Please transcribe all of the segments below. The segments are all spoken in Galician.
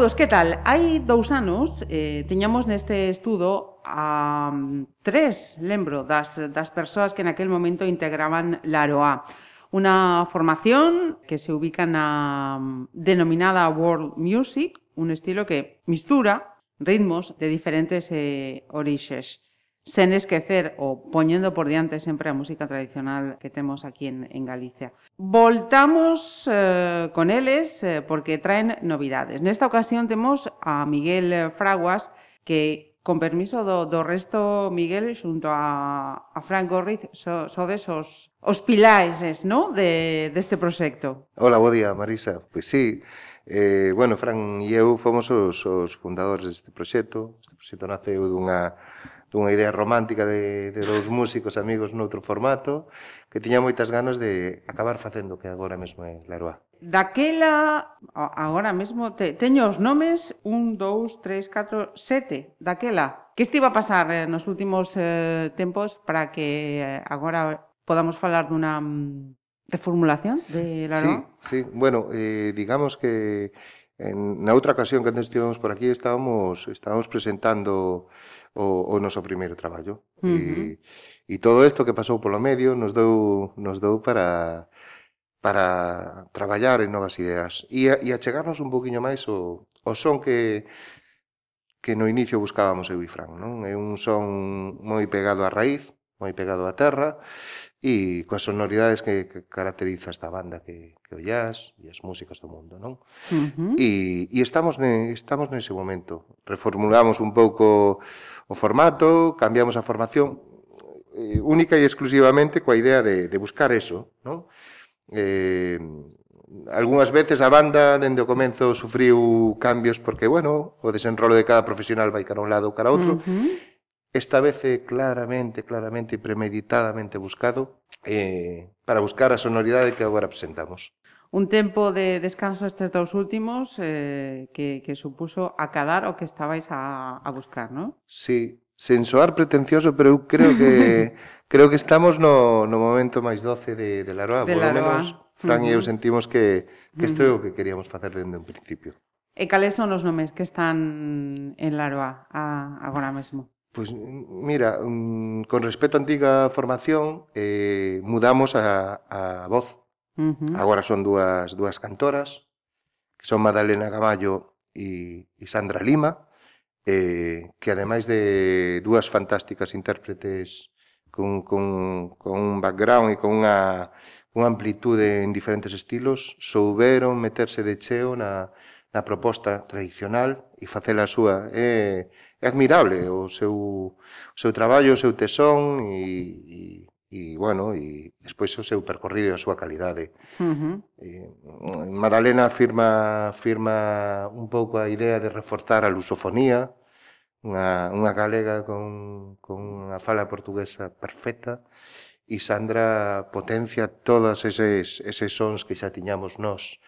Saudos, que tal? Hai dous anos eh, tiñamos neste estudo a mm, tres, lembro, das, das persoas que naquel momento integraban la AROA. Formación que se ubica na mm, denominada World Music, un estilo que mistura ritmos de diferentes eh, orixes sen esquecer ou poñendo por diante sempre a música tradicional que temos aquí en, en Galicia. Voltamos eh, con eles eh, porque traen novidades. Nesta ocasión temos a Miguel Fraguas que con permiso do, do resto Miguel xunto a, a Frank Gorriz so, sodes os, os pilares no? de, deste proxecto. Hola, bo día Marisa. Pois pues sí, eh, bueno, Fran e eu fomos os, os fundadores deste proxecto. Este proxecto naceu dunha dunha idea romántica de, de dous músicos amigos noutro formato, que tiña moitas ganas de acabar facendo que agora mesmo é Laroa. Daquela, agora mesmo, te, teño os nomes 1, 2, 3, 4, 7, daquela. Que estiva a pasar eh, nos últimos eh, tempos para que eh, agora podamos falar dunha mm, reformulación de Laroa? Sí, sí. Bueno, eh, digamos que En, na outra ocasión que estivemos por aquí estábamos estábamos presentando o, o noso primeiro traballo uh -huh. e, e todo isto que pasou polo medio nos deu nos deu para para traballar en novas ideas e, a, e achegarnos un poquinho máis o, o son que que no inicio buscábamos eu e Fran, non? É un son moi pegado á raíz, moi pegado á terra, e coas sonoridades que, que caracteriza esta banda que, que o jazz e as músicas do mundo, non? Uh -huh. e, e estamos, ne, estamos nese momento. Reformulamos un pouco o formato, cambiamos a formación eh, única e exclusivamente coa idea de, de buscar eso, non? Eh, algunhas veces a banda dende o comenzo sufriu cambios porque, bueno, o desenrolo de cada profesional vai cara un lado ou cara outro. Uh -huh esta vez é claramente, claramente e premeditadamente buscado eh, para buscar a sonoridade que agora presentamos. Un tempo de descanso estes dous últimos eh, que, que supuso acadar o que estabais a, a buscar, non? Sí, sen soar pretencioso, pero eu creo que creo que estamos no, no momento máis doce de, de Laroa. De Laroa. Menos, Fran uh -huh. e eu sentimos que, que isto é o que queríamos facer dende un principio. E cales son os nomes que están en Laroa a, agora mesmo? Pois mira, mm, con respecto á antiga formación, eh, mudamos a, a voz. Uh -huh. Agora son dúas, dúas cantoras, que son Madalena Gamallo e, e Sandra Lima, eh, que ademais de dúas fantásticas intérpretes con, con, con un background e con unha, unha amplitude en diferentes estilos, souberon meterse de cheo na, na proposta tradicional e facela súa. Eh, é admirable o seu, o seu traballo, o seu tesón e, e, e bueno, e despois o seu percorrido e a súa calidade. Uh -huh. eh, Madalena firma, firma un pouco a idea de reforzar a lusofonía, unha, unha galega con, con unha fala portuguesa perfecta, e Sandra potencia todos eses, eses sons que xa tiñamos nós.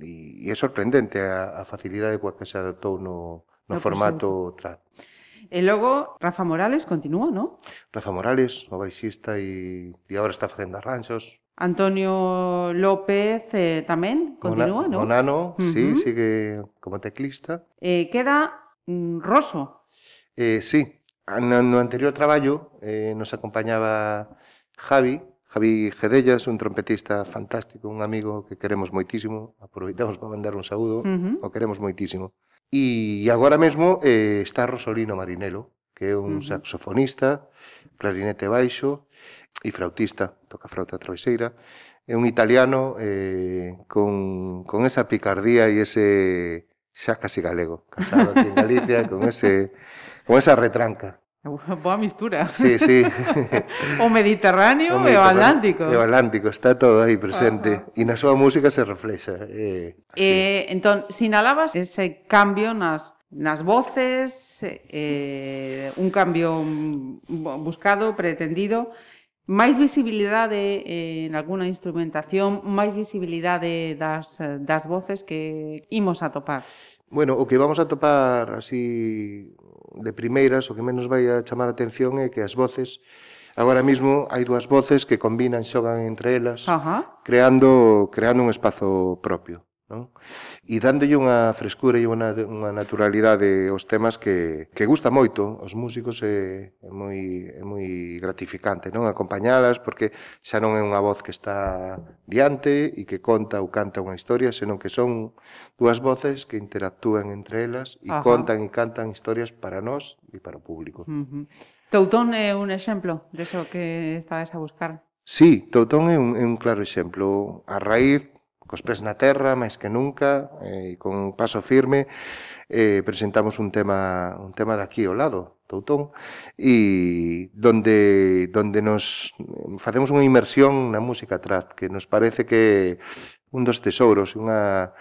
E, e é sorprendente a, a facilidade coa que se adaptou no, no, ah, no formato trad. E logo, Rafa Morales continúa, non? Rafa Morales, o baixista e, e agora está facendo arranxos. Antonio López eh, tamén continúa, non? O nano, uh -huh. sí, sigue como teclista. Eh, queda mm, Rosso. Eh, sí, no, no anterior traballo eh, nos acompañaba Javi, Javi Gedellas, un trompetista fantástico, un amigo que queremos moitísimo, aproveitamos para mandar un saúdo, uh -huh. o queremos moitísimo. E agora mesmo eh, está Rosolino Marinello, que é un uh -huh. saxofonista, clarinete baixo e frautista, toca frauta traveseira. É un italiano eh, con, con esa picardía e ese xa casi galego, casado aquí en Galicia, con, ese, con esa retranca. Boa mistura. Sí, sí. o Mediterráneo, o e o Atlántico. E o Atlántico, está todo aí presente. Ajá. E na súa música se reflexa. Eh, así. eh, entón, sinalabas ese cambio nas, nas voces, eh, un cambio buscado, pretendido, máis visibilidade eh, en alguna instrumentación, máis visibilidade das, das voces que imos a topar. Bueno, o que vamos a topar así de primeiras o que menos vai a chamar a atención é que as voces Agora mesmo hai dúas voces que combinan, xogan entre elas, Ajá. creando creando un espazo propio non? E dándolle unha frescura e unha, unha naturalidade aos temas que, que gusta moito aos músicos é, é moi é moi gratificante, non? Acompañalas porque xa non é unha voz que está diante e que conta ou canta unha historia, senón que son dúas voces que interactúan entre elas e Ajá. contan e cantan historias para nós e para o público. Uh -huh. Toutón é un exemplo de eso que estabas a buscar. Sí, Toutón é un, é un claro exemplo. A raíz cos pés na terra, máis que nunca, eh, e con un paso firme, eh, presentamos un tema, un tema daqui ao lado, Toutón, e donde, donde nos facemos unha inmersión na música trad, que nos parece que un dos tesouros, unha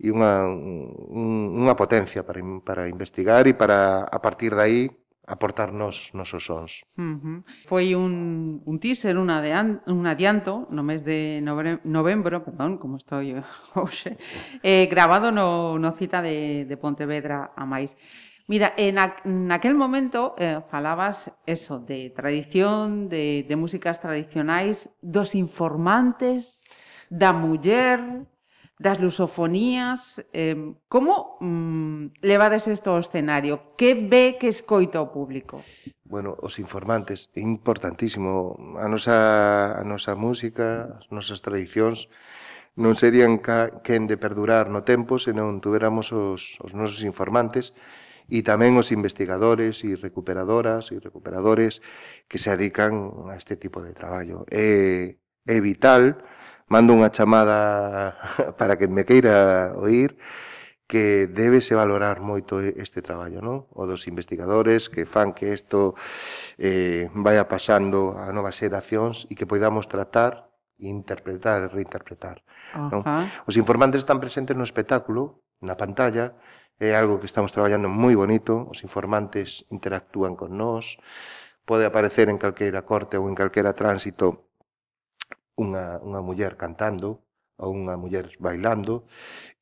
e unha, un, unha potencia para, para investigar e para, a partir de aí, aportarnos nosos sons. Uh -huh. Foi un, un teaser, un, adean, un adianto no mes de novembro, novembro, perdón, como estou hoxe, eh, grabado no, no cita de, de Pontevedra a máis. Mira, eh, en, a, en aquel momento eh, falabas eso, de tradición, de, de músicas tradicionais, dos informantes, da muller, das lusofonías. Eh, como mm, levades isto ao escenario? Que ve que escoita o público? Bueno, os informantes, é importantísimo. A nosa, a nosa música, as nosas tradicións, non serían ca, quen de perdurar no tempo se non tuveramos os, os nosos informantes e tamén os investigadores e recuperadoras e recuperadores que se adican a este tipo de traballo. É, é vital, mando unha chamada para que me queira oír que débese valorar moito este traballo, non? O dos investigadores que fan que isto eh, vaya pasando a novas xeracións e que poidamos tratar, interpretar e reinterpretar. Uh -huh. non? Os informantes están presentes no espectáculo, na pantalla, é algo que estamos traballando moi bonito, os informantes interactúan con nós, pode aparecer en calquera corte ou en calquera tránsito unha, unha muller cantando ou unha muller bailando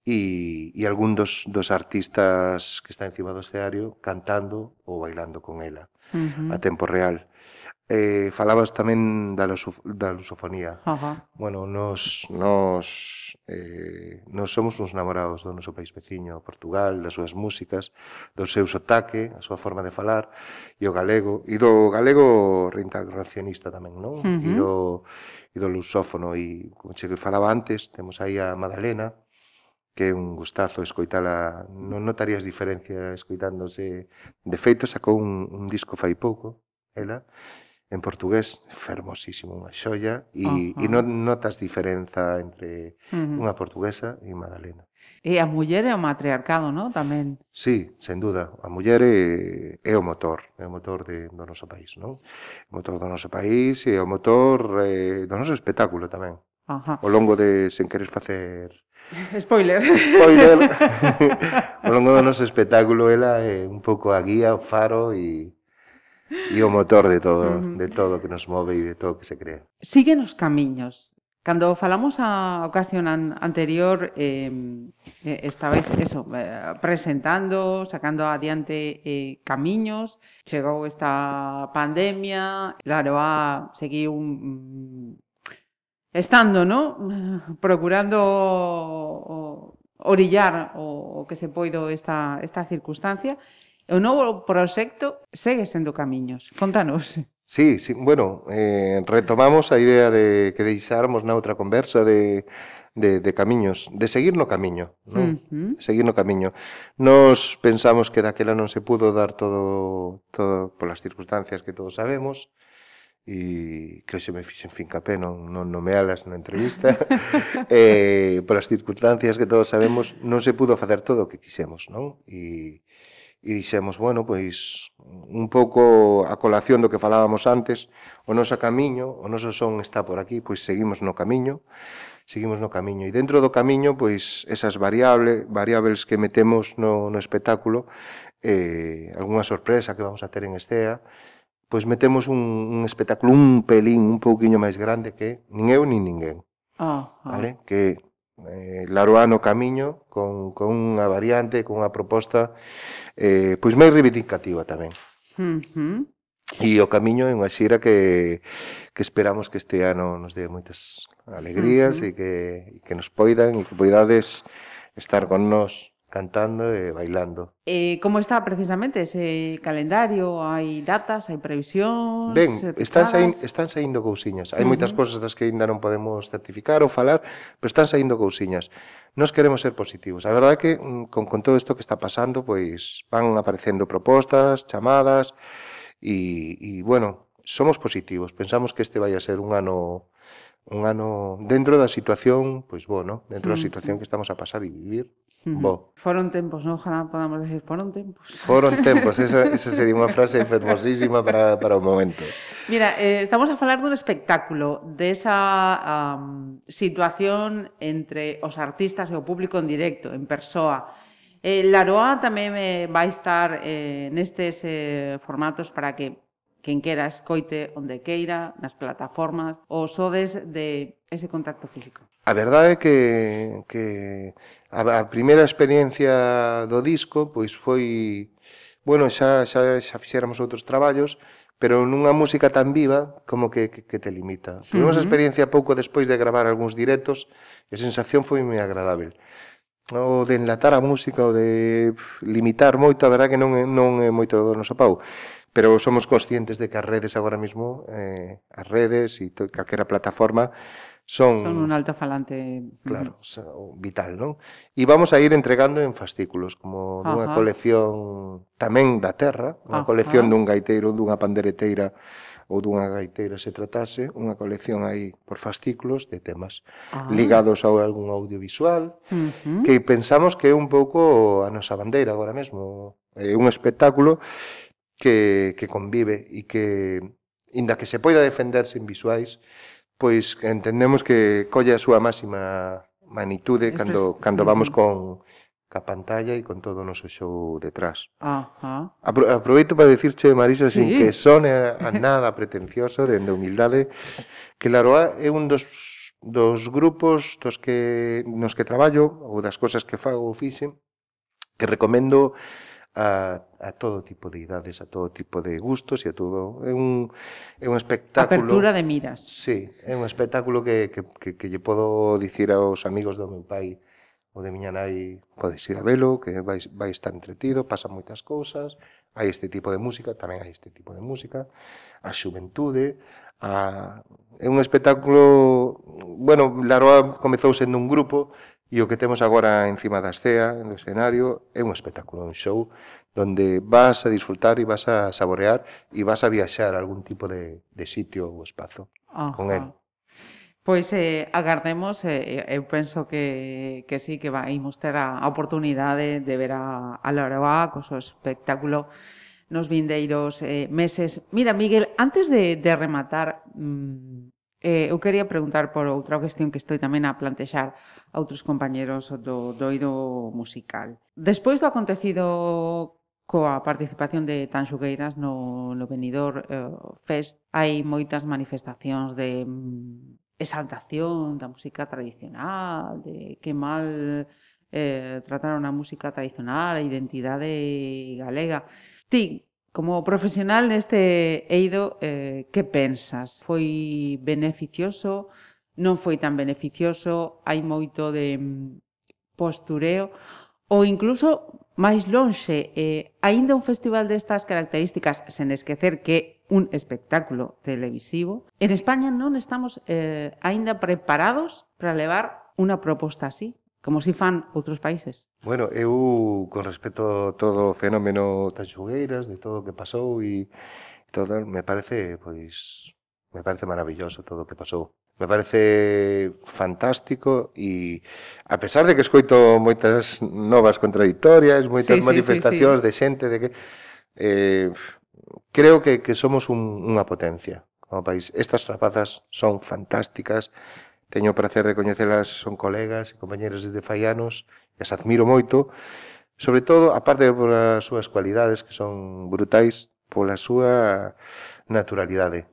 e, e algún dos, dos artistas que está encima do escenario cantando ou bailando con ela uh -huh. a tempo real. Eh, falabas tamén da, lusof, da lusofonía. Uh -huh. Bueno, nos, nos eh, Nos somos uns namorados do noso país veciño, Portugal, das súas músicas, do seu sotaque, a súa forma de falar, e o galego, e do galego reintegracionista tamén, non? Uh -huh. E do e do lusófono e como che falaba antes, temos aí a Madalena, que é un gustazo escoitala, non notarías diferencia escoitándose. De feito sacou un, un disco fai pouco, ela, en portugués fermosísimo, unha xoia e, uh -huh. e non notas diferenza entre uh -huh. unha portuguesa e Madalena. E a muller é o matriarcado, non? Tamén. Sí, sen duda. A muller é, é o motor, é o motor de, do noso país, non? O motor do noso país e o motor eh, do noso espectáculo tamén. Ajá. O longo de, sen queres facer... Spoiler. Spoiler. o longo do noso espectáculo ela é un pouco a guía, o faro e e o motor de todo, uh -huh. de todo que nos move e de todo que se crea. Siguen os camiños. Cando falamos a ocasión an anterior, eh, estabais eso, eh, presentando, sacando adiante eh, camiños, chegou esta pandemia, claro, a seguiu un, estando, ¿no? procurando orillar o, o que se poido esta, esta circunstancia, O novo proxecto segue sendo camiños. Contanos. Sí, sí. bueno, eh, retomamos a idea de que deixáramos na outra conversa de, de, de camiños, de seguir no camiño, non? Uh -huh. Seguir no camiño. Nos pensamos que daquela non se pudo dar todo, todo polas circunstancias que todos sabemos, e que hoxe me fixen fincapé, non, non nomealas na entrevista, eh, polas circunstancias que todos sabemos, non se pudo facer todo o que quixemos, non? E, e dixemos, bueno, pois un pouco a colación do que falábamos antes, o noso camiño, o noso son está por aquí, pois seguimos no camiño, seguimos no camiño. E dentro do camiño, pois esas variable, variables que metemos no, no espectáculo, eh, algunha sorpresa que vamos a ter en Estea, pois metemos un, un espectáculo un pelín, un pouquiño máis grande que nin eu nin ninguén. Ah, ah. Vale? Que eh, Laroano Camiño con, con unha variante, con unha proposta eh, pois máis reivindicativa tamén. Uh -huh. E o Camiño é unha xira que, que esperamos que este ano nos dé moitas alegrías uh -huh. e, que, e que nos poidan e que poidades estar con nós cantando e bailando. Eh, e como está precisamente ese calendario? Hai datas, hai previsións? Ben, están, saín, están saindo cousiñas. Hai uh -huh. moitas cousas das que aínda non podemos certificar ou falar, pero están saindo cousiñas. Nos queremos ser positivos. A verdade é que mm, con, con todo isto que está pasando, pois van aparecendo propostas, chamadas, e, e bueno, somos positivos. Pensamos que este vai a ser un ano un ano dentro da situación, pois bueno, dentro da situación que estamos a pasar e vivir. Bo. Foron tempos, non? Ojalá podamos decir, foron tempos. Foron tempos, esa, esa sería unha frase fermosísima para, para o momento. Mira, eh, estamos a falar dun espectáculo, desa um, situación entre os artistas e o público en directo, en persoa. Eh, Laroa tamén eh, vai estar eh, nestes eh, formatos para que Quen quera escoite onde queira, nas plataformas, ou sodes de ese contacto físico. A verdade é que, que a, a primeira experiencia do disco pois foi... Bueno, xa, xa, xa fixéramos outros traballos, pero nunha música tan viva como que, que, que te limita. Tivemos uh -huh. experiencia pouco despois de gravar algúns directos e a sensación foi moi agradável. O de enlatar a música, o de limitar moito, a verdad que non é, non é moito do noso pau pero somos conscientes de que as redes agora mesmo, eh, as redes e calquera plataforma, son... Son un altafalante... Claro, vital, non? E vamos a ir entregando en fascículos, como Ajá. dunha colección tamén da terra, unha Ajá. colección dun gaiteiro, dunha pandereteira ou dunha gaiteira se tratase, unha colección aí por fascículos de temas Ajá. ligados a algún audiovisual, uh -huh. que pensamos que é un pouco a nosa bandeira agora mesmo. É un espectáculo que, que convive e que, inda que se poida defender sin visuais, pois entendemos que colle a súa máxima magnitude cando, cando vamos con ca pantalla e con todo o noso show detrás. Ajá. Apro aproveito para dicirche, Marisa, sí. sin que sone a, a nada pretencioso, dende de humildade, que Laroa é un dos dos grupos dos que nos que traballo ou das cousas que fago ou fixen que recomendo a, a todo tipo de idades, a todo tipo de gustos e a todo é un é un espectáculo. Apertura de miras. Sí, é un espectáculo que que que, que lle podo dicir aos amigos do meu pai ou de miña nai, podes ir a velo, que vai, vai estar entretido, pasan moitas cousas, hai este tipo de música, tamén hai este tipo de música, a xuventude, a... é un espectáculo, bueno, Laroa comezou sendo un grupo, E o que temos agora encima da estea, no escenario, é un espectáculo, un show, donde vas a disfrutar e vas a saborear e vas a viaxar a algún tipo de, de sitio ou espazo Ajá. con él. Pois eh, agardemos, eh, eh, eu penso que, que sí, que vaimos ter a, a oportunidade de ver a, a Loroa co seu espectáculo nos vindeiros eh, meses. Mira, Miguel, antes de, de rematar, mmm, Eh, eu quería preguntar por outra cuestión que estou tamén a plantexar a outros compañeros do doido musical. Despois do acontecido coa participación de Tanxugueiras no, no Benidor eh, Fest, hai moitas manifestacións de mm, exaltación da música tradicional, de que mal eh, trataron a música tradicional, a identidade galega. Ti, Como profesional neste eido, eh, que pensas? Foi beneficioso? Non foi tan beneficioso? Hai moito de mm, postureo? Ou incluso máis lonxe, eh, aínda un festival destas características, sen esquecer que un espectáculo televisivo, en España non estamos eh, aínda preparados para levar unha proposta así como si fan outros países. Bueno, eu, con respecto a todo o fenómeno das xogueiras, de todo o que pasou e todo, me parece, pois, me parece maravilloso todo o que pasou. Me parece fantástico e a pesar de que escoito moitas novas contradictorias, moitas sí, sí, manifestacións sí, sí. de xente de que eh, creo que, que somos un, unha potencia como país. Estas rapazas son fantásticas, teño o placer de coñecelas, son colegas e compañeras desde Faianos, e as admiro moito, sobre todo, aparte polas súas cualidades, que son brutais, pola súa naturalidade.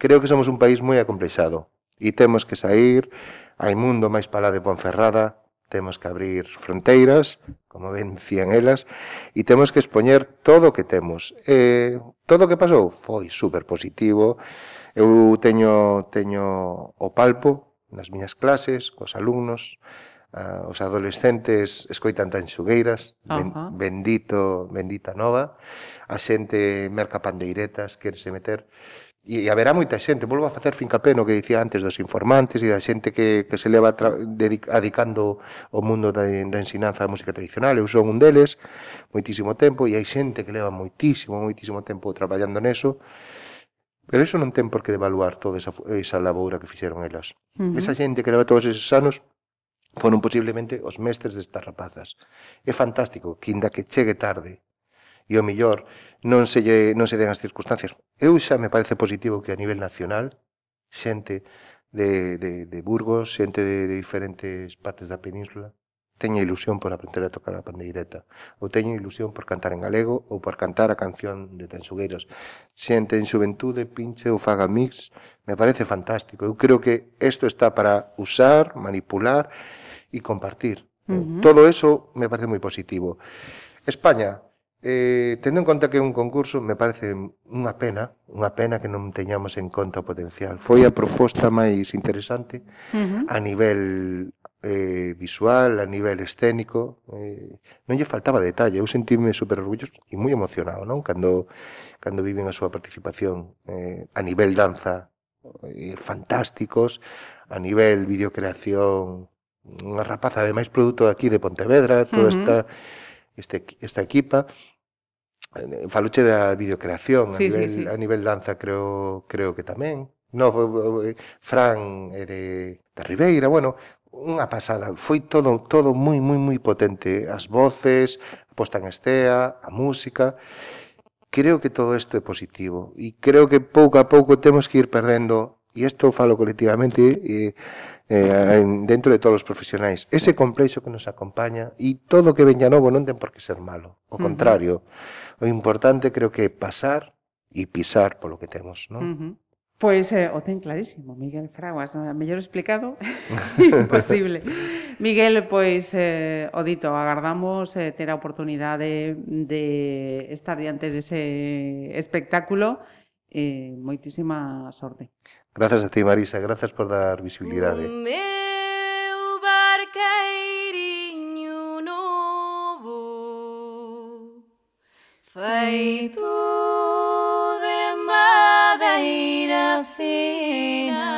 Creo que somos un país moi acomplexado, e temos que sair, hai mundo máis para de Ponferrada, temos que abrir fronteiras, como vencían elas, e temos que expoñer todo o que temos. Eh, todo o que pasou foi super positivo, eu teño, teño o palpo nas miñas clases, cos alumnos, uh, os adolescentes escoitan tan xugueiras, uh -huh. bendito, bendita nova, a xente merca pandeiretas, querese meter, e, e haberá moita xente, volvo a facer fincapé no que dicía antes dos informantes e da xente que, que se leva adicando o mundo da, da ensinanza da música tradicional, eu son un deles, moitísimo tempo, e hai xente que leva moitísimo, moitísimo tempo traballando neso, Pero eso non ten por que devaluar toda esa, esa laboura que fixeron elas. Uh -huh. Esa xente que leva todos esos anos foron posiblemente os mestres destas rapazas. É fantástico que inda que chegue tarde e o millor non se, lle, non se den as circunstancias. Eu xa me parece positivo que a nivel nacional xente de, de, de Burgos, xente de, de diferentes partes da península, teña ilusión por aprender a tocar a pandeireta, ou teña ilusión por cantar en galego ou por cantar a canción de Tanxugueiros. Xente en xuventude pinche ou faga mix, me parece fantástico. Eu creo que isto está para usar, manipular e compartir. Uh -huh. Todo eso me parece moi positivo. España, Eh, tendo en conta que é un concurso, me parece unha pena, unha pena que non teñamos en conta o potencial. Foi a proposta máis interesante uh -huh. a nivel eh, visual, a nivel escénico. Eh, non lle faltaba detalle, eu sentime super orgulloso e moi emocionado, non? Cando, cando viven a súa participación eh, a nivel danza, eh, fantásticos, a nivel videocreación, unha rapaza ademais produto aquí de Pontevedra, toda uh -huh. esta este, esta equipa. Faluche da videocreación sí, a, nivel, sí, sí. a nivel danza creo creo que tamén. No, eh, Fran eh, de, de Ribeira, bueno, unha pasada, foi todo todo moi moi moi potente, eh. as voces, a posta en estea, a música. Creo que todo isto é positivo e creo que pouco a pouco temos que ir perdendo e isto falo colectivamente e eh, eh, en, dentro de todos os profesionais. Ese complexo que nos acompaña e todo que veña novo non ten por que ser malo. O contrario, uh -huh. o importante creo que é pasar e pisar polo que temos, non? Uh -huh. Pois eh, o ten clarísimo, Miguel Fraguas, non? mellor explicado, imposible. Miguel, pois, eh, o dito, agardamos eh, ter a oportunidade de estar diante dese espectáculo e moitísima sorte. Grazas a ti, Marisa, grazas por dar visibilidade. Meu barqueiriño novo feito de madeira fina